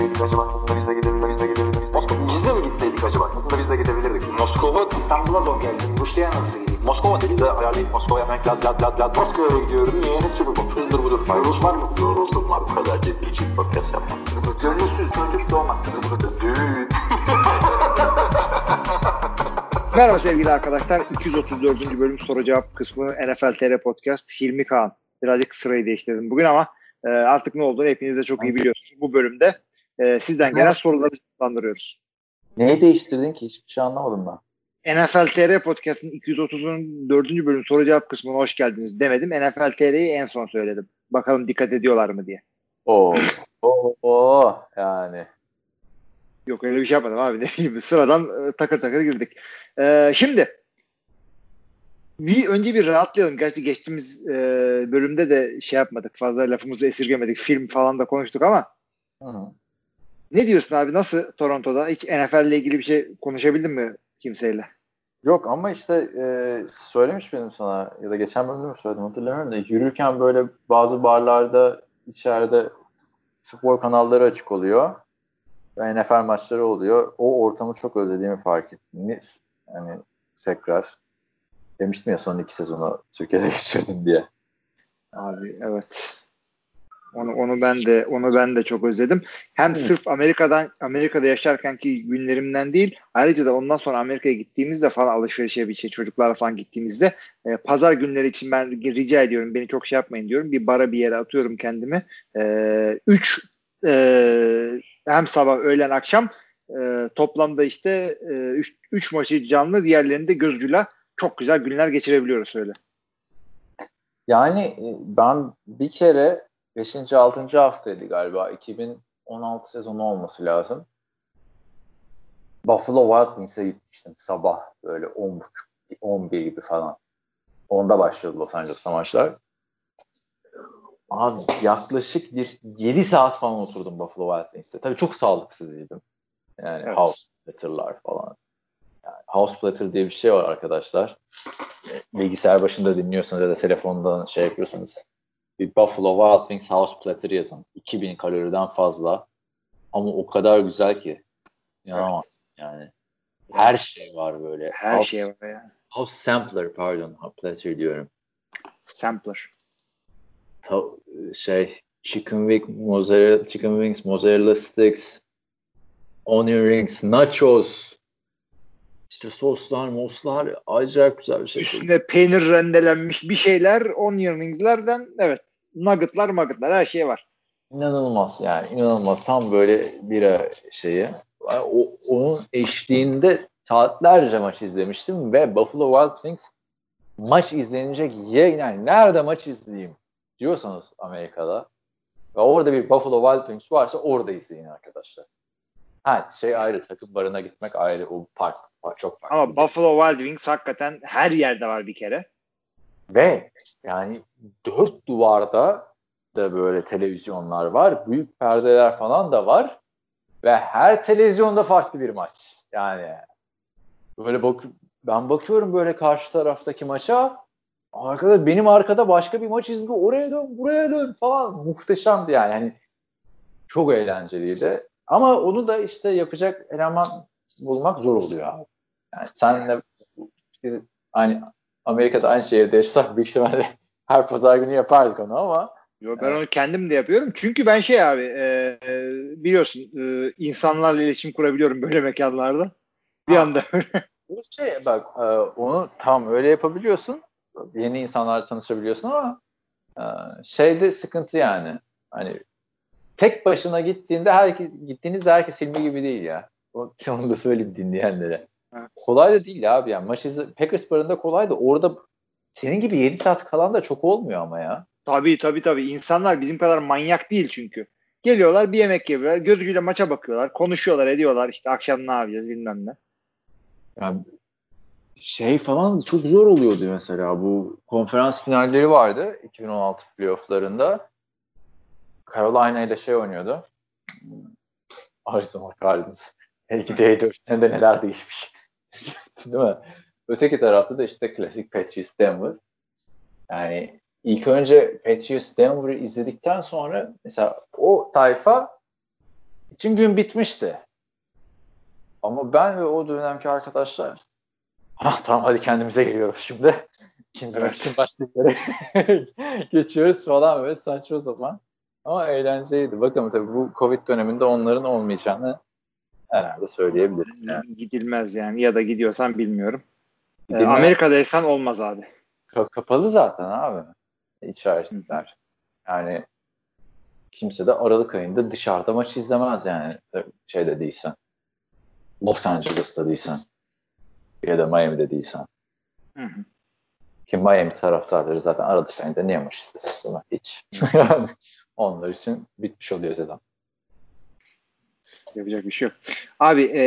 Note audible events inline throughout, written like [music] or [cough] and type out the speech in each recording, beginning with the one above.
gitseydik acaba? Aslında biz de gidebilirdik. Biz de gidebilirdik. Moskova, biz de mi gitseydik acaba? Aslında biz de gidebilirdik. Moskova, İstanbul'a zor geldim. Rusya'ya nasıl gideyim? Moskova dedi de ayarlayıp Moskova'ya hemen lad lad lad lad. Moskova'ya gidiyorum. Niye? Ne sürü bu? Hızdır budur. Rus var mı? Yoruldum var. Bu kadar ciddi için podcast yapmam. Gönülsüz çocuk doğmaz. Düğün. [laughs] Merhaba sevgili arkadaşlar. 234. bölüm soru cevap kısmı NFL TR Podcast. Hilmi Kaan. Birazcık sırayı değiştirdim bugün ama e, artık ne olduğunu hepiniz de çok iyi biliyorsunuz. Bu bölümde e, sizden gelen soruları cevaplandırıyoruz. Neyi değiştirdin ki? Hiçbir şey anlamadım ben. NFL TR Podcast'ın 234. bölüm soru cevap kısmına hoş geldiniz demedim. NFL TR'yi en son söyledim. Bakalım dikkat ediyorlar mı diye. Oo. Oo. oo. Yani. Yok öyle bir şey yapmadım abi. Ne bileyim sıradan e, takır takır girdik. E, şimdi bir önce bir rahatlayalım. Gerçi geçtiğimiz e, bölümde de şey yapmadık. Fazla lafımızı esirgemedik. Film falan da konuştuk ama Hı. Ne diyorsun abi? Nasıl Toronto'da? Hiç NFL ile ilgili bir şey konuşabildin mi kimseyle? Yok ama işte e, söylemiş benim sana ya da geçen bölümde mi söyledim hatırlamıyorum da yürürken böyle bazı barlarda içeride spor kanalları açık oluyor ve NFL maçları oluyor. O ortamı çok özlediğimi fark ettim. Yani tekrar demiştim ya son iki sezonu Türkiye'de [laughs] geçirdim diye. Abi evet. Onu onu ben de onu ben de çok özledim. Hem Hı. sırf Amerika'dan Amerika'da yaşarkenki günlerimden değil, ayrıca da ondan sonra Amerika'ya gittiğimizde falan alışverişe bir şey çocuklarla falan gittiğimizde e, pazar günleri için ben rica ediyorum beni çok şey yapmayın diyorum. Bir bara bir yere atıyorum kendimi. E, üç e, hem sabah öğlen akşam e, toplamda işte e, üç, üç maçı canlı diğerlerinde gözcüyle çok güzel günler geçirebiliyoruz öyle. Yani e, ben bir kere 5. 6. haftaydı galiba 2016 sezonu olması lazım. Buffalo Wild Wings'e gitmiştim sabah böyle 10.30 11 gibi falan. Onda başladı Los Angeles'ta maçlar. Abi yaklaşık bir 7 saat falan oturdum Buffalo Wild Wings'te. Tabii çok sağlıksızıydım. Yani Evet. house platter'lar falan. Yani house platter diye bir şey var arkadaşlar. Bilgisayar başında dinliyorsanız ya da telefondan şey yapıyorsanız bir Buffalo Wild Wings house platter yazın. 2000 kaloriden fazla. Ama o kadar güzel ki. İnanamazsın yani. Her şey var böyle. Her house, şey var ya. House sampler pardon. Platter diyorum. Sampler. Ta- şey chicken wing mozzarella chicken wings mozzarella sticks onion rings nachos işte soslar moslar acayip güzel bir şey. Üstüne peynir rendelenmiş bir şeyler, onion rings'lerden evet. Nuggetlar, nuggetlar her şey var. İnanılmaz yani inanılmaz tam böyle bira şeyi. O, onun eşliğinde saatlerce maç izlemiştim ve Buffalo Wild Wings maç izlenecek yer yani nerede maç izleyeyim diyorsanız Amerika'da ve orada bir Buffalo Wild Wings varsa orada izleyin arkadaşlar. Ha şey ayrı takım barına gitmek ayrı o park, park çok farklı. Ama Buffalo Wild Wings hakikaten her yerde var bir kere. Ve yani dört duvarda da böyle televizyonlar var. Büyük perdeler falan da var. Ve her televizyonda farklı bir maç. Yani böyle bak ben bakıyorum böyle karşı taraftaki maça. Arkada benim arkada başka bir maç izliyor. Oraya dön, buraya dön falan. Muhteşemdi yani. yani çok eğlenceliydi. Ama onu da işte yapacak eleman bulmak zor oluyor abi. Yani senle biz aynı Amerika'da aynı şehirde yaşasak büyük ihtimalle [laughs] her pazar günü yapardık onu ama Yo, ben onu kendim de yapıyorum. Çünkü ben şey abi e, e, biliyorsun e, insanlarla iletişim kurabiliyorum böyle mekanlarda. Bir Ha. anda [laughs] bu şey bak e, onu tam öyle yapabiliyorsun. Yeni insanlarla tanışabiliyorsun ama e, şeyde sıkıntı yani. Hani tek başına gittiğinde herkes gittiğinizde herkes filmi gibi değil ya. O, [laughs] onu da söyleyeyim dinleyenlere. Evet. Kolay da değil abi yani. Maç izle, Packers barında kolay da orada senin gibi 7 saat kalan da çok olmuyor ama ya. tabii tabii tabii insanlar bizim kadar manyak değil çünkü. Geliyorlar bir yemek yiyorlar. Gözüyle maça bakıyorlar. Konuşuyorlar ediyorlar işte akşam ne yapacağız bilmem ne. Yani şey falan çok zor oluyordu mesela bu konferans finalleri vardı 2016 playofflarında. Carolina ile şey oynuyordu. Arizona Cardinals. Belki de 4 senede neler değişmiş. [laughs] Değil mi? Öteki tarafta da işte klasik Patriots Denver. Yani ilk önce Patriots Denver'ı izledikten sonra mesela o tayfa için gün bitmişti. Ama ben ve o dönemki arkadaşlar ah, tamam hadi kendimize geliyoruz şimdi. [laughs] İkinci evet. maçın başlıkları [laughs] geçiyoruz falan böyle saçma sapan. Ama eğlenceliydi. Bakalım tabii bu Covid döneminde onların olmayacağını herhalde söyleyebiliriz. Yani. Gidilmez yani ya da gidiyorsan bilmiyorum. Ee, Gidilmez. Amerika'daysan olmaz abi. kapalı zaten abi. İçerisiler. Yani kimse de Aralık ayında dışarıda maç izlemez yani şeyde değilsen. Los Angeles'ta değilsen. Ya da Miami'de değilsen. Hı hı. Ki Miami taraftarları zaten Aralık ayında niye maç izlesin? Hiç. [laughs] onlar için bitmiş oluyor sezon. Yapacak bir şey yok. Abi e,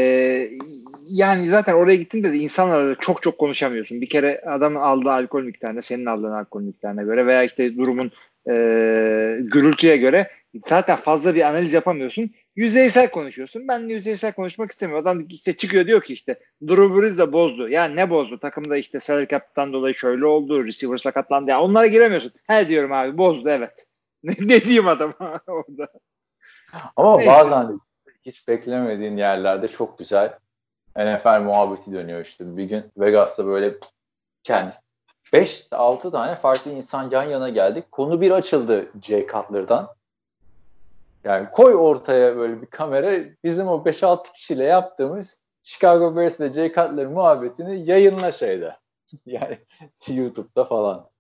yani zaten oraya gittiğinde de insanlarla çok çok konuşamıyorsun. Bir kere adamın aldığı alkol miktarına, senin aldığın alkol miktarına göre veya işte durumun e, gürültüye göre zaten fazla bir analiz yapamıyorsun. Yüzeysel konuşuyorsun. Ben yüzeysel konuşmak istemiyorum. Adam işte çıkıyor diyor ki işte Drew Brees de bozdu. Ya ne bozdu? Takımda işte salary cap'tan dolayı şöyle oldu. Receiver sakatlandı. Ya onlara giremiyorsun. He diyorum abi bozdu evet. [laughs] ne, ne diyeyim adama [laughs] orada. Ama Neyse. bazen hiç beklemediğin yerlerde çok güzel NFL muhabbeti dönüyor işte. Bir gün Vegas'ta böyle kendi 5-6 tane farklı insan yan yana geldik. Konu bir açıldı Jay Cutler'dan. Yani koy ortaya böyle bir kamera bizim o 5-6 kişiyle yaptığımız Chicago Bears ile Jay Cutler muhabbetini yayınla şeyde. [laughs] yani YouTube'da falan.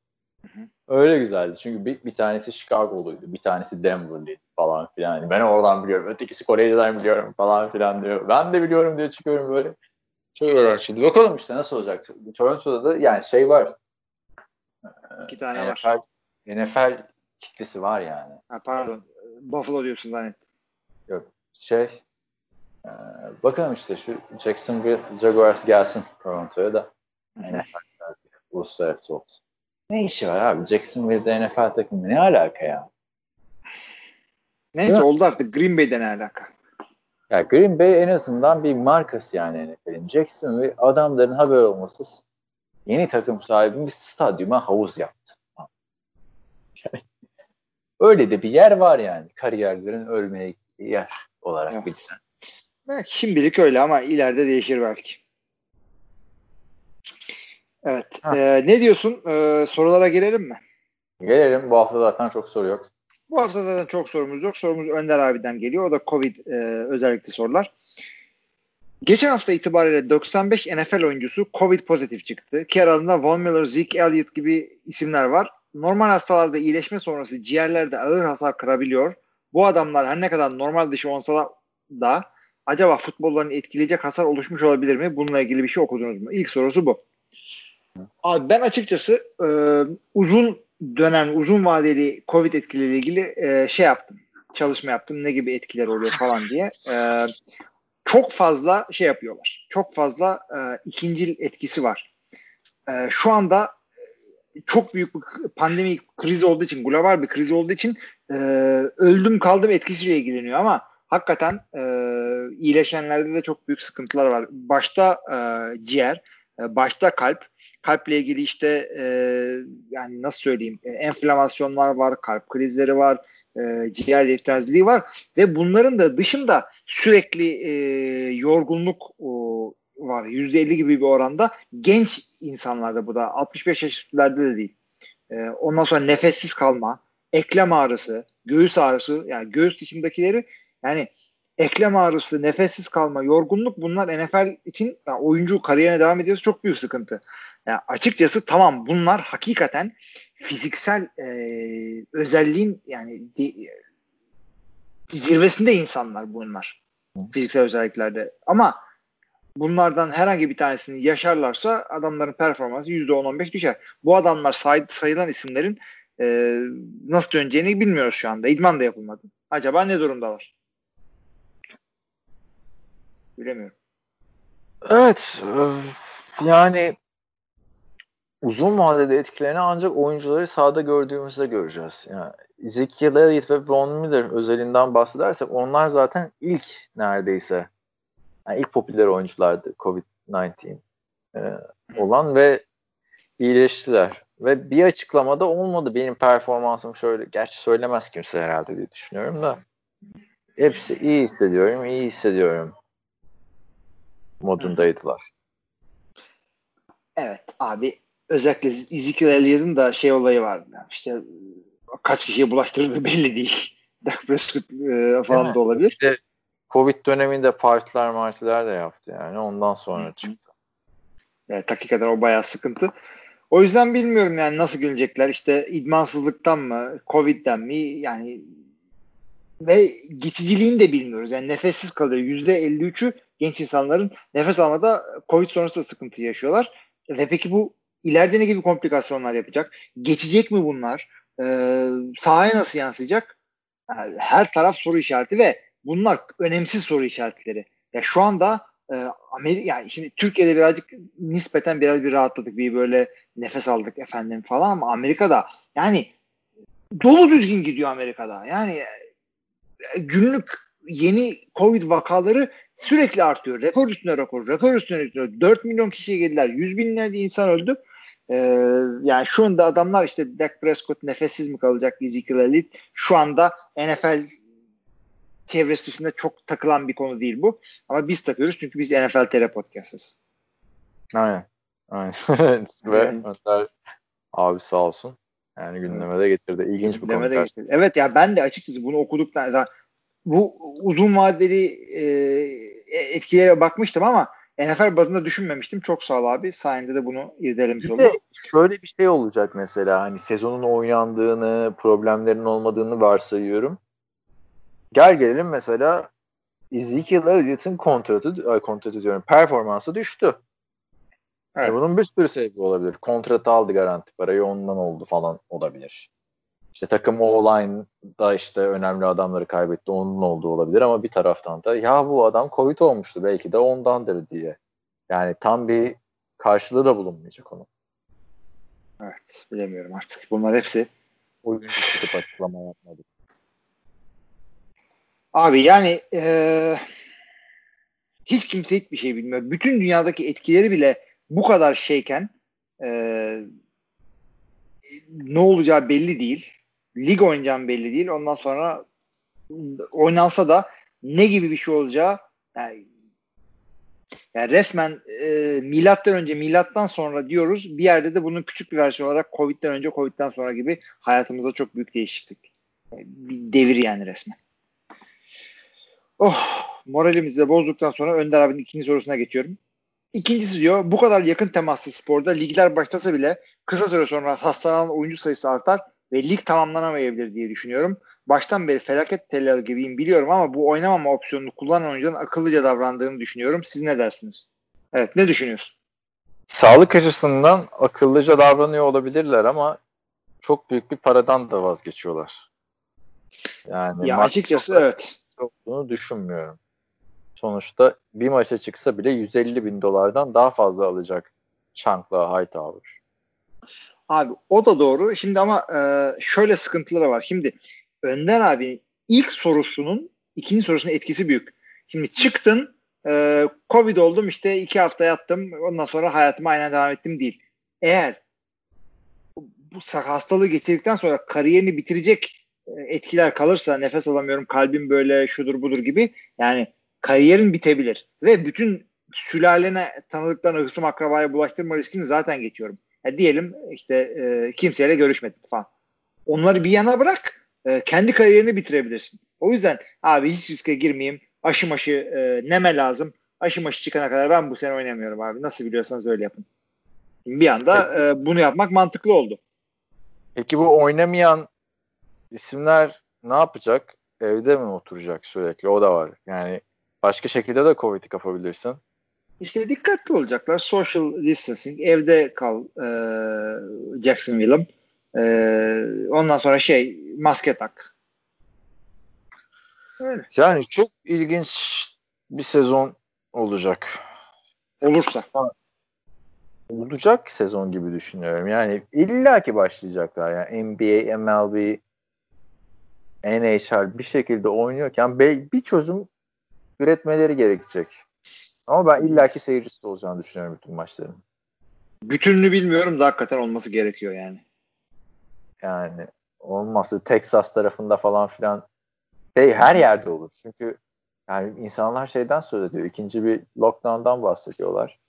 Öyle güzeldi. Çünkü bir, bir tanesi Chicago'luydu. Bir tanesi Denver'lıydı falan filan. Ben oradan biliyorum. Ötekisi Kore'den biliyorum falan filan diyor. Ben de biliyorum diye çıkıyorum böyle. Çok uğraşıldı. Bakalım işte nasıl olacak. Toronto'da da yani şey var. İki tane NFL, var. NFL kitlesi var yani. Ha, pardon. Buffalo diyorsun zannettim. Yok. Şey e, bakalım işte şu Jacksonville Jaguars gelsin Toronto'ya da. NFL uluslararası olsun. Ne işi var abi? Jacksonville'de NFL takımı ne alaka ya? Neyse oldu artık Green Bay'de ne alaka? Ya Green Bay en azından bir markası yani NFL'in. Jacksonville adamların haber olmasız yeni takım sahibi bir stadyuma havuz yaptı. Yani, [laughs] öyle de bir yer var yani. Kariyerlerin ölmeye yer olarak evet. bilsen. Belki şimdilik öyle ama ileride değişir belki. Evet. Ee, ne diyorsun? Ee, sorulara gelelim mi? Gelelim. Bu hafta zaten çok soru yok. Bu hafta zaten çok sorumuz yok. Sorumuz Önder abiden geliyor. O da Covid e, özellikle sorular. Geçen hafta itibariyle 95 NFL oyuncusu Covid pozitif çıktı. Ki aralarında Von Miller, Zeke Elliott gibi isimler var. Normal hastalarda iyileşme sonrası ciğerlerde ağır hasar kırabiliyor. Bu adamlar her ne kadar normal dışı olsa da acaba futbollarını etkileyecek hasar oluşmuş olabilir mi? Bununla ilgili bir şey okudunuz mu? İlk sorusu bu. Abi ben açıkçası e, uzun dönem, uzun vadeli Covid etkileriyle ilgili e, şey yaptım. Çalışma yaptım. Ne gibi etkiler oluyor falan diye. E, çok fazla şey yapıyorlar. Çok fazla e, ikincil etkisi var. E, şu anda çok büyük bir pandemi kriz olduğu için, global bir kriz olduğu için e, öldüm kaldım etkisiyle ilgileniyor ama hakikaten e, iyileşenlerde de çok büyük sıkıntılar var. Başta e, ciğer, e, başta kalp, kalple ilgili işte e, yani nasıl söyleyeyim e, enflamasyonlar var, kalp krizleri var, e, ciğer yetmezliği var ve bunların da dışında sürekli e, yorgunluk o, var. %50 gibi bir oranda genç insanlarda bu da 65 yaş üstlerde de değil. E, ondan sonra nefessiz kalma, eklem ağrısı, göğüs ağrısı yani göğüs dışındakileri yani eklem ağrısı, nefessiz kalma, yorgunluk bunlar NFL için yani oyuncu kariyerine devam ediyorsa çok büyük sıkıntı. Yani açıkçası tamam bunlar hakikaten fiziksel e, özelliğin yani de, zirvesinde insanlar bunlar. Fiziksel özelliklerde. Ama bunlardan herhangi bir tanesini yaşarlarsa adamların performansı %10-15 düşer. Bu adamlar say, sayılan isimlerin e, nasıl döneceğini bilmiyoruz şu anda. İdman da yapılmadı. Acaba ne durumdalar? Bilemiyorum. Evet. Yani uzun vadede etkilerini ancak oyuncuları sahada gördüğümüzde göreceğiz. Yani Ezekiel Elliott ve Von Miller özelinden bahsedersek onlar zaten ilk neredeyse yani ilk popüler oyunculardı COVID-19 e, olan ve iyileştiler. Ve bir açıklamada olmadı benim performansım şöyle. Gerçi söylemez kimse herhalde diye düşünüyorum da. hepsi iyi hissediyorum, iyi hissediyorum modundaydılar. Evet abi özellikle Ezekiel Elliott'ın da şey olayı var. Yani işte kaç kişiye bulaştırdığı belli değil. [laughs] Dak Prescott e, falan da olabilir. İşte Covid döneminde partiler martiler de yaptı yani. Ondan sonra Hı. çıktı. Evet hakikaten o bayağı sıkıntı. O yüzden bilmiyorum yani nasıl gelecekler. İşte idmansızlıktan mı, Covid'den mi yani ve geçiciliğini de bilmiyoruz. Yani nefessiz kalıyor. %53'ü genç insanların nefes almada Covid sonrası da sıkıntı yaşıyorlar. Ve peki bu ileride ne gibi komplikasyonlar yapacak? Geçecek mi bunlar? Ee, sahaya nasıl yansıyacak? Yani her taraf soru işareti ve bunlar önemsiz soru işaretleri. Ya şu anda e, Amerika yani şimdi Türkiye'de birazcık nispeten biraz bir rahatladık. Bir böyle nefes aldık efendim falan ama Amerika'da yani dolu düzgün gidiyor Amerika'da. Yani e, günlük yeni Covid vakaları sürekli artıyor. Rekor üstüne rekor, rekor üstüne rekor. 4 milyon kişiye geldiler. 100 binlerce insan öldü. Ee, yani şu anda adamlar işte Dak Prescott nefessiz mi kalacak Ezekiel Elliott? Şu anda NFL çevresi dışında çok takılan bir konu değil bu. Ama biz takıyoruz çünkü biz NFL TR podcast'ız. Aynen. Aynen. [laughs] Ve Önder abi sağ olsun. Yani gündeme de getirdi. İlginç bir konu. Evet ya ben de açıkçası bunu okuduktan bu uzun vadeli e, etkilere bakmıştım ama NFL bazında düşünmemiştim. Çok sağ ol abi. Sayende de bunu irdelemiş olduk. Şöyle bir şey olacak mesela hani sezonun oynandığını, problemlerin olmadığını varsayıyorum. Gel gelelim mesela Ezekiel Elliott'ın kontratı, kontratı diyorum, performansı düştü. Evet. Yani bunun bir sürü sebebi olabilir. Kontratı aldı garanti parayı ondan oldu falan olabilir. İşte takım O-line'da işte önemli adamları kaybetti. Onun olduğu olabilir ama bir taraftan da ya bu adam Covid olmuştu belki de ondandır diye. Yani tam bir karşılığı da bulunmayacak onun. Evet bilemiyorum artık. Bunlar hepsi oyuncu çıkıp açıklama yapmadı. Abi yani ee, hiç kimse hiçbir şey bilmiyor. Bütün dünyadaki etkileri bile bu kadar şeyken ee, ne olacağı belli değil lig oynayacağım belli değil. Ondan sonra oynansa da ne gibi bir şey olacağı yani, yani resmen e, milattan önce milattan sonra diyoruz bir yerde de bunun küçük bir versiyon olarak Covid'den önce Covid'den sonra gibi hayatımızda çok büyük değişiklik. Bir devir yani resmen. Oh, moralimizi de bozduktan sonra Önder abinin ikinci sorusuna geçiyorum. İkincisi diyor bu kadar yakın temaslı sporda ligler başlasa bile kısa süre sonra hastalanan oyuncu sayısı artar ve lig tamamlanamayabilir diye düşünüyorum. Baştan beri felaket tellal gibiyim biliyorum ama bu oynamama opsiyonunu kullanan oyuncunun akıllıca davrandığını düşünüyorum. Siz ne dersiniz? Evet ne düşünüyorsun? Sağlık açısından akıllıca davranıyor olabilirler ama çok büyük bir paradan da vazgeçiyorlar. Yani ya açıkçası evet. Olduğunu düşünmüyorum. Sonuçta bir maça çıksa bile 150 bin dolardan daha fazla alacak Chunk'la Hightower. Abi o da doğru. Şimdi ama e, şöyle sıkıntıları var. Şimdi Önder abi ilk sorusunun ikinci sorusunun etkisi büyük. Şimdi çıktın e, Covid oldum işte iki hafta yattım ondan sonra hayatıma aynen devam ettim değil. Eğer bu hastalığı getirdikten sonra kariyerini bitirecek e, etkiler kalırsa nefes alamıyorum kalbim böyle şudur budur gibi yani kariyerin bitebilir ve bütün sülalene tanıdıklarına hısım akrabaya bulaştırma riskini zaten geçiyorum. Ya diyelim işte e, kimseyle görüşmedin falan. Onları bir yana bırak. E, kendi kariyerini bitirebilirsin. O yüzden abi hiç riske girmeyeyim. Aşı maşı e, neme lazım. Aşı maşı çıkana kadar ben bu sene oynamıyorum abi. Nasıl biliyorsanız öyle yapın. Bir anda e, bunu yapmak mantıklı oldu. Peki bu oynamayan isimler ne yapacak? Evde mi oturacak sürekli? O da var. Yani başka şekilde de Covid'i kapabilirsin. İşte dikkatli olacaklar. Social distancing. Evde kal e, Jacksonville'ım. E, ondan sonra şey maske tak. Öyle. Yani çok ilginç bir sezon olacak. Olursa. Olacak sezon gibi düşünüyorum. Yani illaki başlayacaklar. Yani NBA, MLB, NHL bir şekilde oynuyorken bir çözüm üretmeleri gerekecek. Ama ben illaki seyircisi olacağını düşünüyorum bütün maçların. Bütününü bilmiyorum da hakikaten olması gerekiyor yani. Yani olmazsa Texas tarafında falan filan Şey her yerde olur. Çünkü yani insanlar şeyden söz ediyor. İkinci bir lockdown'dan bahsediyorlar.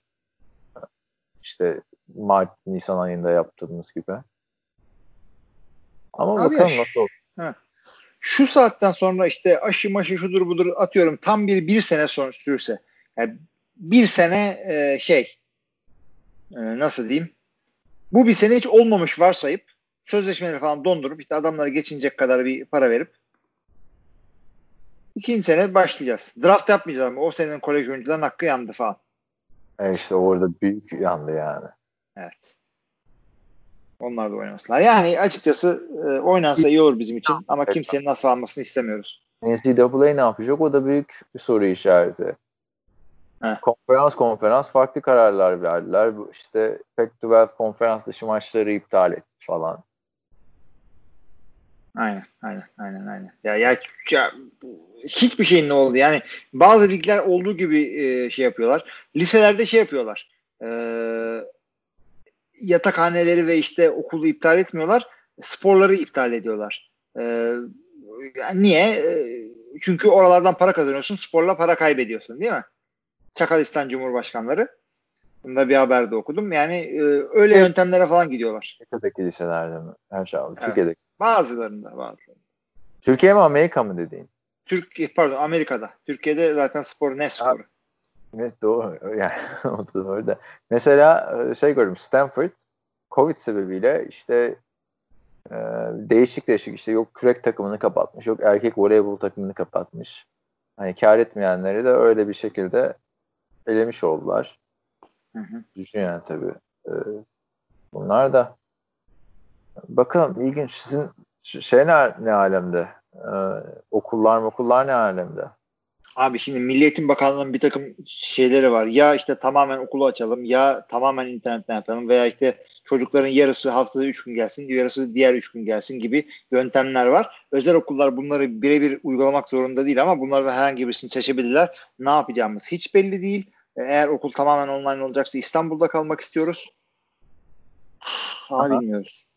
İşte Mart, Nisan ayında yaptığımız gibi. Ama Abi bakalım nasıl olur. Şu saatten sonra işte aşı maşı şudur budur atıyorum tam bir bir sene sonra sürürse. Yani bir sene e, şey e, nasıl diyeyim bu bir sene hiç olmamış varsayıp sözleşmeleri falan dondurup işte adamlara geçinecek kadar bir para verip ikinci sene başlayacağız. Draft yapmayacağız ama o senenin kolej oyuncuların hakkı yandı falan. E işte orada büyük yandı yani. Evet. Onlar da oynamasınlar. Yani açıkçası e, oynansa iyi olur bizim için ama kimsenin nasıl almasını istemiyoruz. NCAA ne yapacak? O da büyük bir soru işareti. Heh. Konferans konferans farklı kararlar verdiler. İşte Pac-12 konferans dışı maçları iptal etti falan. Aynen, aynen, aynen, aynen. Ya, ya, ya hiçbir şeyin ne oldu? Yani bazı ligler olduğu gibi e, şey yapıyorlar. Liselerde şey yapıyorlar. E, yatakhaneleri ve işte okulu iptal etmiyorlar. Sporları iptal ediyorlar. E, yani niye? E, çünkü oralardan para kazanıyorsun. Sporla para kaybediyorsun değil mi? Çakalistan Cumhurbaşkanları. Bunda bir haberde okudum. Yani e, öyle yöntemlere falan gidiyorlar. Amerika'daki liselerde mi? Her şey abi. Evet. Türkiye'deki. Bazılarında bazılarında. Türkiye mi Amerika mı dediğin? Türkiye pardon Amerika'da. Türkiye'de zaten spor ne sporu? Evet doğru. [laughs] Yani o da da. Mesela e, şey gördüm Stanford Covid sebebiyle işte e, değişik değişik işte yok kürek takımını kapatmış, yok erkek voleybol takımını kapatmış. Hani kar etmeyenleri de öyle bir şekilde elemiş oldular. Hı hı. Düşün yani tabii. E, bunlar da bakalım ilginç. Sizin şey ne, ne alemde? E, okullar mı okullar ne alemde? Abi şimdi Milli Eğitim Bakanlığı'nın bir takım şeyleri var. Ya işte tamamen okulu açalım ya tamamen internetten yapalım veya işte çocukların yarısı haftada 3 gün gelsin yarısı diğer 3 gün gelsin gibi yöntemler var. Özel okullar bunları birebir uygulamak zorunda değil ama bunlardan herhangi birisini seçebilirler. Ne yapacağımız hiç belli değil. Eğer okul tamamen online olacaksa İstanbul'da kalmak istiyoruz. Ama Aha. bilmiyoruz.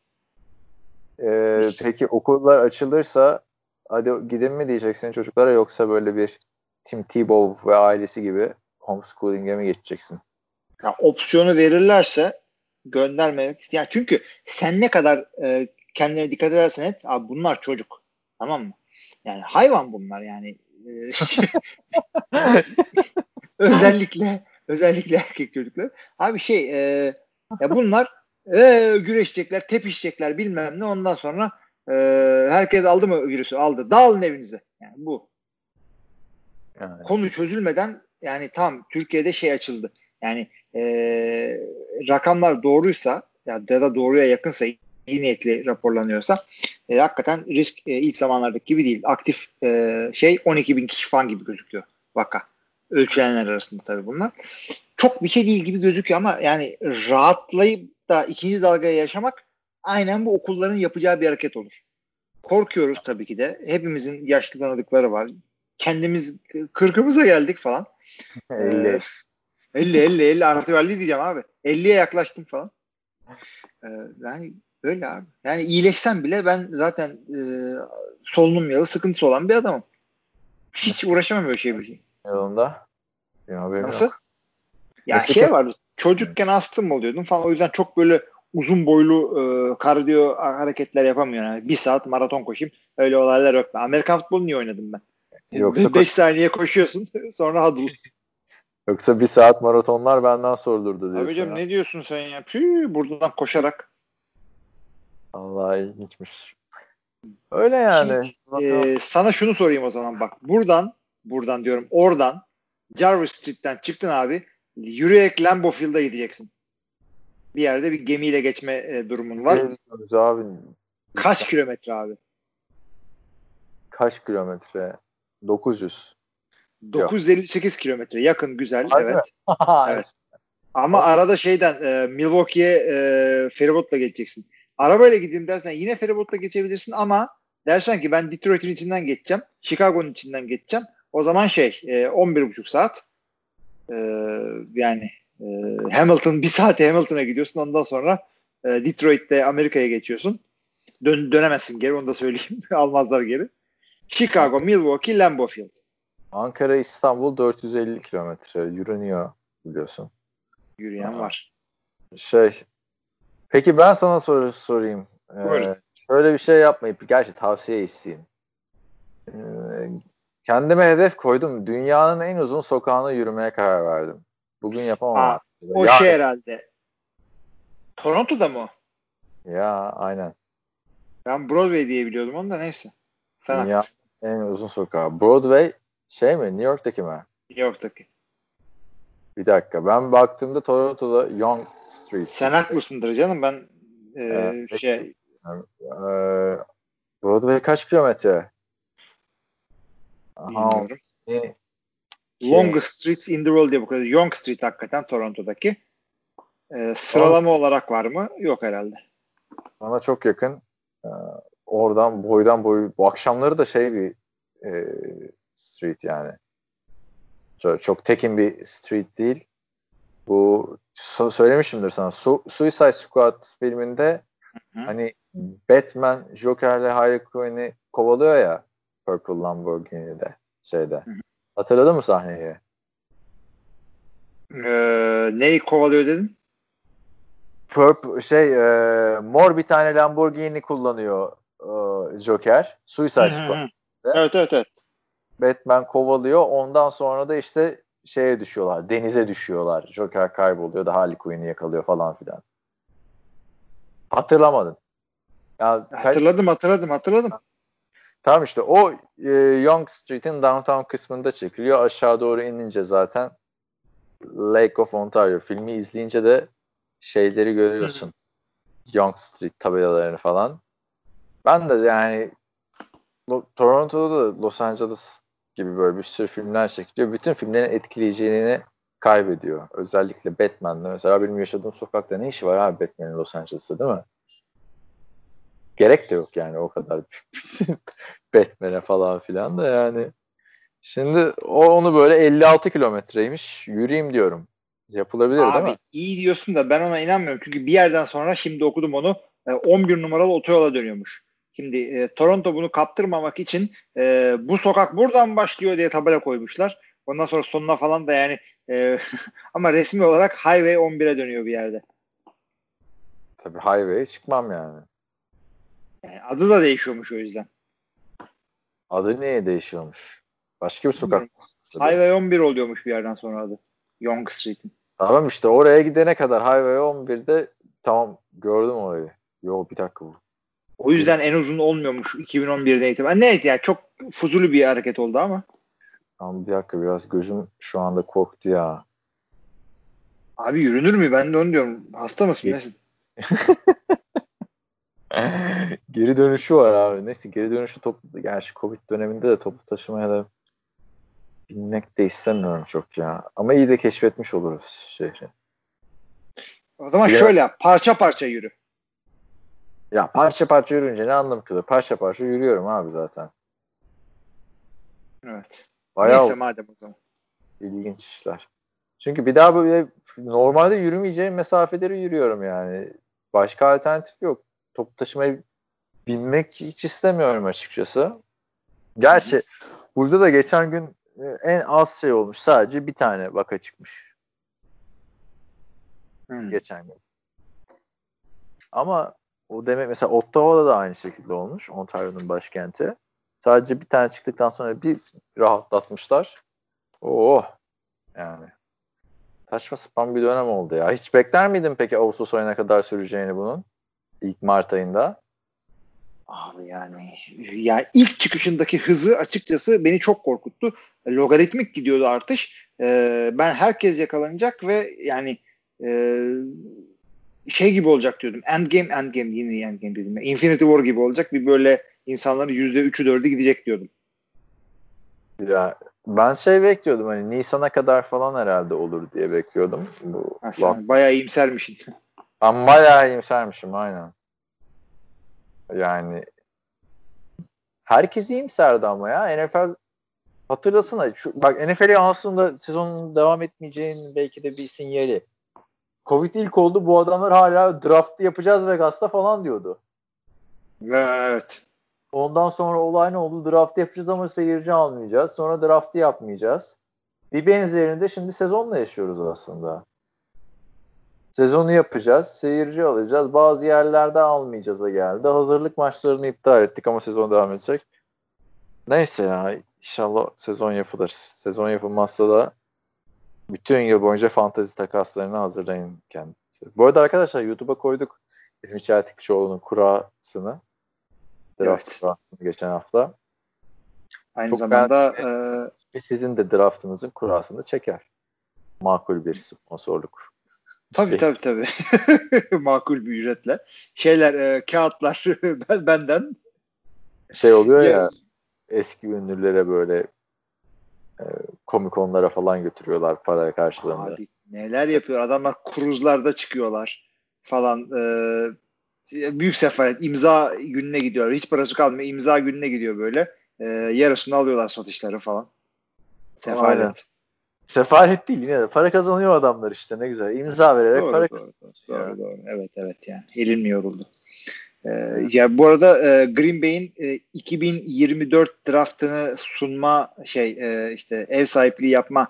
Ee, peki okullar açılırsa hadi gidin mi diyeceksin çocuklara yoksa böyle bir Tim Tebow ve ailesi gibi homeschooling'e mi geçeceksin? Ya opsiyonu verirlerse göndermemek yani çünkü sen ne kadar e, kendine dikkat edersen et abi bunlar çocuk tamam mı? Yani hayvan bunlar yani [laughs] [laughs] özellikle özellikle erkek çocuklar. Abi şey e, ya bunlar e, güreşecekler, tepişecekler bilmem ne ondan sonra e, herkes aldı mı virüsü? Aldı. Dağılın evinize. Yani bu Yani, konu çözülmeden yani tam Türkiye'de şey açıldı. Yani e, rakamlar doğruysa ya ya da doğruya yakınsa iyi niyetli raporlanıyorsa e, hakikaten risk e, ilk zamanlardaki gibi değil. Aktif e, şey 12 bin kişi falan gibi gözüküyor vaka. Ölçülenler arasında tabii bunlar. Çok bir şey değil gibi gözüküyor ama yani rahatlayıp da ikinci dalgaya yaşamak aynen bu okulların yapacağı bir hareket olur. Korkuyoruz tabii ki de. Hepimizin yaşlı tanıdıkları var. Kendimiz kırkımıza geldik falan. 50. 50 50 50 artık 50 diyeceğim abi. 50'ye yaklaştım falan. Ee, yani öyle abi. Yani iyileşsem bile ben zaten e, solunum yalı sıkıntısı olan bir adamım. Hiç uğraşamam böyle şey bir şey. Benim haberim Nasıl? yok. Ya Nasıl şey vardı. Çocukken astım oluyordum falan. O yüzden çok böyle uzun boylu e, kardiyo hareketler yapamıyorum. Yani bir saat maraton koşayım. Öyle olaylar yok. Amerikan futbolu niye oynadım ben? Yoksa 5 koş- saniye koşuyorsun. [laughs] sonra huddle. Yoksa bir saat maratonlar benden sordurdu diyorsun. Abi canım ne diyorsun sen ya? Püh, buradan koşarak. Allah ilginçmiş. Öyle yani. Bakalım. Ee, sana şunu sorayım o zaman bak. Buradan, buradan diyorum oradan Jarvis Street'ten çıktın abi. Yürüyerek Lambeau Field'a gideceksin. Bir yerde bir gemiyle geçme e, durumun var. Abi? Kaç kilometre abi? Kaç kilometre? 900. 958 kilometre. Yakın, güzel. Harbi evet. [laughs] Evet. Ama arada şeyden e, Milwaukee'ye e, feribotla geçeceksin. Arabayla gideyim dersen yine feribotla geçebilirsin ama dersen ki ben Detroit'in içinden geçeceğim. Chicago'nun içinden geçeceğim. O zaman şey e, 11,5 saat e, yani e, Hamilton bir saate Hamilton'a gidiyorsun. Ondan sonra e, Detroit'te Amerika'ya geçiyorsun. Dön, dönemezsin geri onu da söyleyeyim. [laughs] Almazlar geri. Chicago, Milwaukee, Lambeau Field. Ankara, İstanbul 450 kilometre yürünüyor biliyorsun. Yürüyen Aa. var. Şey, peki ben sana soru sorayım. Ee, Buyurun. şöyle bir şey yapmayıp, gerçi tavsiye isteyeyim. Ee, kendime hedef koydum. Dünyanın en uzun sokağına yürümeye karar verdim. Bugün yapamam. Artık. O Ya- şey herhalde. Toronto'da mı? Ya aynen. Ben Broadway diye biliyordum onu da neyse. Sen Dünya haklısın. en uzun sokağı. Broadway şey mi? New York'taki mi? New York'taki. Bir dakika. Ben baktığımda Toronto'da Young Street. Sen haklısındır canım ben e, Evet, şey Ee, Broadway kaç kilometre? Aha, ne- şey- Longest Streets in the World diye bakıyoruz. Young Street hakikaten Toronto'daki. E, sıralama olarak var mı? Yok herhalde. Bana çok yakın. Ee, oradan boydan boyu bu akşamları da şey bir e, street yani. Çok, çok tekin bir street değil. Bu so- söylemişimdir sana. Su- Suicide Squad filminde Hı. hani Batman Joker'le Harley Quinn'i kovalıyor ya Purple Lamborghini'de şeyde. Hatırladın mı sahneyi? E, neyi kovalıyor dedin? Purple şey e, mor bir tane Lamborghini kullanıyor e, Joker. Suicide Squad. evet evet evet. Batman kovalıyor. Ondan sonra da işte şeye düşüyorlar. Denize düşüyorlar. Joker kayboluyor da Harley Quinn'i yakalıyor falan filan. Hatırlamadın. Ya, Hatırladım hatırladım hatırladım. Tamam işte o e, Young Street'in downtown kısmında çekiliyor. Aşağı doğru inince zaten Lake of Ontario filmi izleyince de şeyleri görüyorsun. Young Street tabelalarını falan. Ben de yani Lo- Toronto'da da Los Angeles gibi böyle bir sürü filmler çekiliyor. Bütün filmlerin etkileyeceğini kaybediyor. Özellikle Batman'de. Mesela benim yaşadığım sokakta ne işi var abi Batman'in Los Angeles'ta değil mi? Gerek de yok yani o kadar [laughs] Batman'e falan filan da yani. Şimdi o onu böyle 56 kilometreymiş. Yürüyeyim diyorum. Yapılabilir değil Abi mi? iyi diyorsun da ben ona inanmıyorum. Çünkü bir yerden sonra şimdi okudum onu e, 11 numaralı otoyola dönüyormuş. Şimdi e, Toronto bunu kaptırmamak için e, bu sokak buradan başlıyor diye tabela koymuşlar. Ondan sonra sonuna falan da yani e, [laughs] ama resmi olarak Highway 11'e dönüyor bir yerde. Tabii highway'e çıkmam yani. Yani adı da değişiyormuş o yüzden. Adı niye değişiyormuş? Başka bir sokak. Highway 11 oluyormuş bir yerden sonra adı. Young Street'in. Tamam işte oraya gidene kadar Highway 11'de tamam gördüm orayı. Yo bir dakika bu. O yüzden en uzun olmuyormuş 2011'den itibaren. Neyse ya çok fuzuli bir hareket oldu ama. Tamam bir dakika biraz gözüm şu anda korktu ya. Abi yürünür mü? Ben de onu diyorum. Hasta mısın? Nesin? [laughs] geri dönüşü var abi. Neyse geri dönüşü toplu. Gerçi Covid döneminde de toplu taşımaya da binmek de istemiyorum çok ya. Ama iyi de keşfetmiş oluruz şehri. O zaman Ya- şöyle yap. Parça parça yürü. Ya parça parça yürüyünce ne anlam kalıyor? Parça parça yürüyorum abi zaten. Evet. Bayağı Neyse madem o zaman. ilginç işler. Çünkü bir daha böyle normalde yürümeyeceğim mesafeleri yürüyorum yani. Başka alternatif yok. Toplu taşımaya binmek hiç istemiyorum açıkçası. Gerçi burada da geçen gün e, en az şey olmuş. Sadece bir tane vaka çıkmış Hmm. geçen gün. Ama o demek mesela Ottawa'da da aynı şekilde olmuş. Ontario'nun başkenti. Sadece bir tane çıktıktan sonra bir rahatlatmışlar. Oo. Yani. Saçma sapan bir dönem oldu ya. Hiç bekler miydin peki Ağustos ayına kadar süreceğini bunun? İlk Mart ayında. Abi yani yani ilk çıkışındaki hızı açıkçası beni çok korkuttu. Logaritmik gidiyordu artış. Ee, ben herkes yakalanacak ve yani e, şey gibi olacak diyordum. Endgame, Endgame yine Endgame dedim. Infinity War gibi olacak. Bir böyle insanların yüzde üçü dördü gidecek diyordum. Ya ben şey bekliyordum hani Nisan'a kadar falan herhalde olur diye bekliyordum. Bu Ha, sen bayağı iyimsermişsin. Ben bayağı iyimsermişim aynen. Yani herkes iyimserdi ama ya. NFL hatırlasana. Şu, bak NFL'e aslında sezonun devam etmeyeceğinin belki de bir sinyali. Covid ilk oldu. Bu adamlar hala draftı yapacağız Vegas'ta falan diyordu. Evet. Ondan sonra olay ne oldu? Draft yapacağız ama seyirci almayacağız. Sonra draftı yapmayacağız. Bir benzerini de şimdi sezonla yaşıyoruz aslında. Sezonu yapacağız. Seyirci alacağız. Bazı yerlerde almayacağız'a geldi. Hazırlık maçlarını iptal ettik ama sezon devam edecek. Neyse ya inşallah sezon yapılır. Sezon yapılmazsa da bütün yıl boyunca fantezi takaslarını hazırlayın kendisi. Bu arada arkadaşlar YouTube'a koyduk İlmi Çeltikçioğlu'nun kurasını. Draft Evet. geçen hafta. Aynı Çok zamanda ben- e, sizin de draftınızın kurasını çeker. Makul bir sponsorluk. Tabii Şey, tabii tabii. [laughs] Makul bir ücretle. Şeyler, e, kağıtlar [laughs] ben- benden. Şey oluyor ya, Ya- eski ünlülere böyle e, komikonlara falan götürüyorlar para karşılığında. Abi neler yapıyor? Adamlar kruzlarda çıkıyorlar falan. E, büyük sefalet. imza gününe gidiyor. Hiç parası kalmıyor. imza gününe gidiyor böyle. E, yarısını alıyorlar satışları falan. Sefalet. Aynen. Sefalet değil yine de para kazanıyor adamlar işte ne güzel. İmza vererek Doğru, para doğru, kazanıyor. doğru, doğru. Evet evet yani. Elim mi yoruldu? Ee, ya bu arada e, Green Bay'in e, 2024 draftını sunma şey e, işte ev sahipliği yapma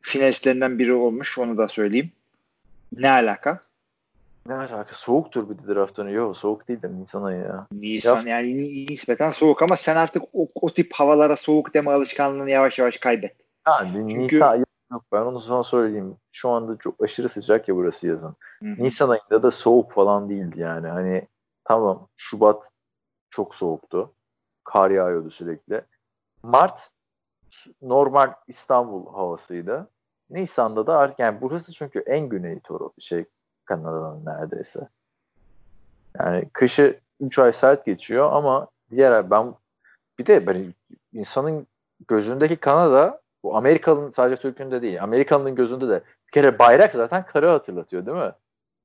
finalistlerinden biri olmuş. Onu da söyleyeyim. Ne alaka? Ne alaka? Soğuktur bir de draftını. Yok soğuk değil de Nisan ayı ya. Nisan yani nispeten soğuk ama sen artık o, o tip havalara soğuk deme alışkanlığını yavaş yavaş kaybet. Yani Çünkü- Nisan ayı yok ben onu sana söyleyeyim. Şu anda çok aşırı sıcak ya burası yazın. Hı hı. Nisan ayında da soğuk falan değildi yani. Hani tamam Şubat çok soğuktu. Kar yağıyordu sürekli. Mart normal İstanbul havasıydı. Nisan'da da artık yani burası çünkü en güney toru şey Kanada'nın neredeyse. Yani kışı 3 ay sert geçiyor ama diğer ben bir de böyle insanın gözündeki Kanada bu Amerikalı'nın sadece Türk'ün de değil. Amerikalı'nın gözünde de bir kere bayrak zaten karı hatırlatıyor değil mi?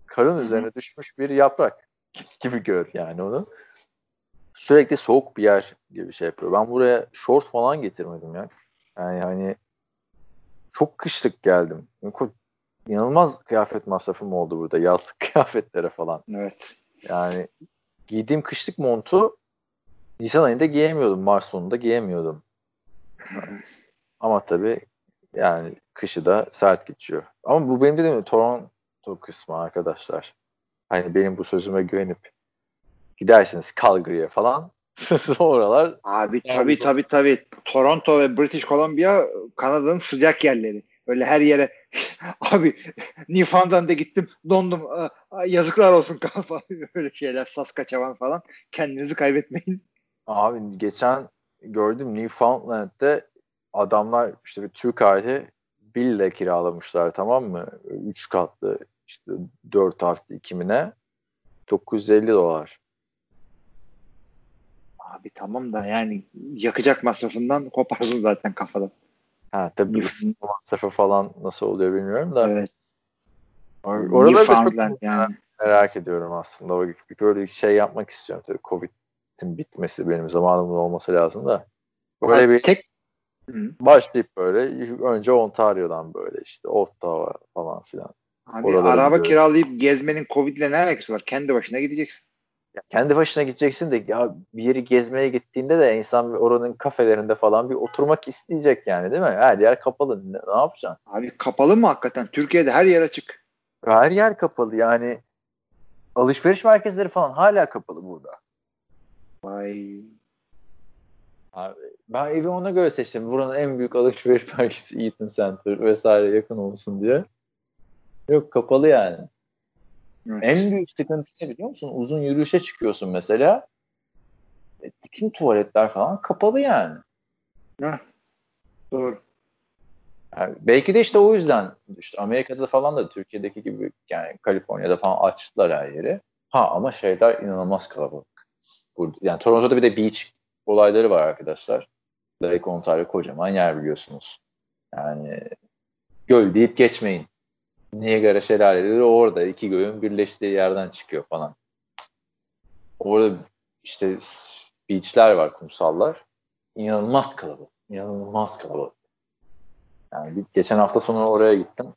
Karın hı. üzerine düşmüş bir yaprak [laughs] gibi gör yani onu. Sürekli soğuk bir yer gibi şey yapıyor. Ben buraya short falan getirmedim ya. Yani hani çok kışlık geldim. İnanılmaz kıyafet masrafım oldu burada. Yazlık [laughs] kıyafetlere falan. Evet. Yani giydiğim kışlık montu Nisan ayında giyemiyordum. Mart sonunda giyemiyordum. Ama tabii yani kışı da sert geçiyor. Ama bu benim dediğim Toronto kısmı arkadaşlar. Hani benim bu sözüme güvenip gidersiniz Calgary'e falan. [laughs] Oralar Abi tabii tabii tabii. Toronto ve British Columbia Kanada'nın sıcak yerleri. Öyle her yere [laughs] abi Newfoundland'e gittim dondum yazıklar olsun [laughs] falan öyle şeyler Saskatchewan falan kendinizi kaybetmeyin. Abi geçen gördüm Newfoundland'de adamlar işte bir Türk aile villa kiralamışlar tamam mı? 3 katlı işte 4 artı 2'mine 950 dolar. Abi tamam da yani yakacak masrafından koparsın zaten kafadan. Ha tabii ısınma masrafı falan nasıl oluyor bilmiyorum da. Evet. Or- Oraları da çok yani. merak ediyorum aslında. O bir böyle şey yapmak istiyorum tabii. Covid'in bitmesi benim zamanımda olması lazım da. Böyle bir tek Hı. başlayıp böyle önce Ontario'dan böyle işte Ottawa falan filan. Abi Oraları araba biliyorum. kiralayıp gezmenin Covid'le ne alakası var? Kendi başına gideceksin. Ya kendi başına gideceksin de ya bir yeri gezmeye gittiğinde de insan oranın kafelerinde falan bir oturmak isteyecek yani değil mi? Her yer kapalı. Ne, ne yapacaksın? Abi kapalı mı hakikaten? Türkiye'de her yer açık. Her yer kapalı yani. Alışveriş merkezleri falan hala kapalı burada. Vay. Ben evi ona göre seçtim. Buranın en büyük alışveriş [laughs] merkezi Eaton Center vesaire yakın olsun diye. Yok kapalı yani. Evet. En büyük sıkıntı ne biliyor musun? Uzun yürüyüşe çıkıyorsun mesela. E, Bütün tuvaletler falan kapalı yani. Heh. Doğru. Yani belki de işte o yüzden işte Amerika'da falan da Türkiye'deki gibi yani Kaliforniya'da falan açtılar her yeri. Ha ama şeyler inanılmaz kalabalık. Burada, yani Toronto'da bir de beach olayları var arkadaşlar. Lake Ontario kocaman yer biliyorsunuz. Yani göl deyip geçmeyin. Niagara şelaleleri orada. iki gölün birleştiği yerden çıkıyor falan. Orada işte beachler var, kumsallar. İnanılmaz kalabalık. İnanılmaz kalabalık. Yani bir, geçen hafta sonu oraya gittim.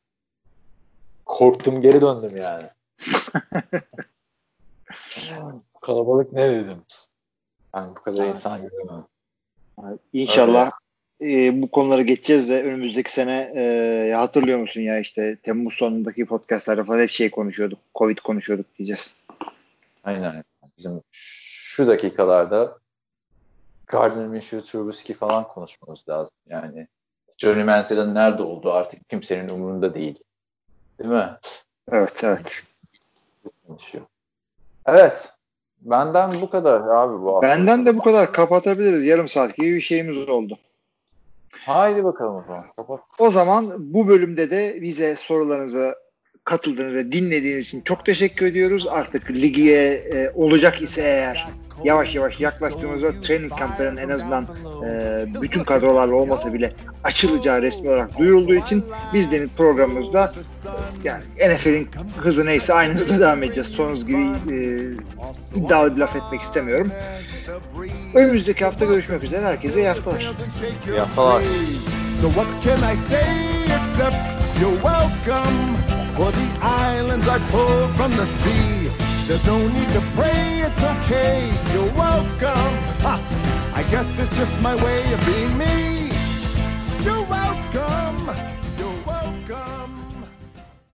Korktum geri döndüm yani. [laughs] Kalabalık ne dedim. Ben bu kadar insan göremem. İnşallah e, bu konuları geçeceğiz de önümüzdeki sene e, hatırlıyor musun ya işte Temmuz sonundaki podcastlarda falan hep şey konuşuyorduk. Covid konuşuyorduk diyeceğiz. Aynen. Bizim şu dakikalarda Gardner Minshew, Trubisky falan konuşmamız lazım. Yani Johnny Manziel'in nerede olduğu artık kimsenin umurunda değil. Değil mi? Evet, evet. Konuşuyor. Evet. Benden bu kadar abi bu hafta. Benden de bu kadar kapatabiliriz. Yarım saat gibi bir şeyimiz oldu. Haydi bakalım o zaman. Kapat. O zaman bu bölümde de bize sorularınıza katıldığınız ve dinlediğiniz için çok teşekkür ediyoruz. Artık ligiye e, olacak ise eğer yavaş yavaş yaklaştığımızda training kampların en azından e, bütün kadrolarla olmasa bile açılacağı resmi olarak duyurulduğu için biz de programımızda yani NFL'in hızı neyse aynı hızla [laughs] devam edeceğiz. Sonuz gibi e, iddialı bir laf etmek istemiyorum. Önümüzdeki hafta görüşmek üzere. Herkese iyi haftalar. İyi haftalar. So what can I say except you're welcome? for the islands are pulled from the sea. There's no need to pray, it's okay, you're welcome. Ha, I guess it's just my way of being me. You're welcome.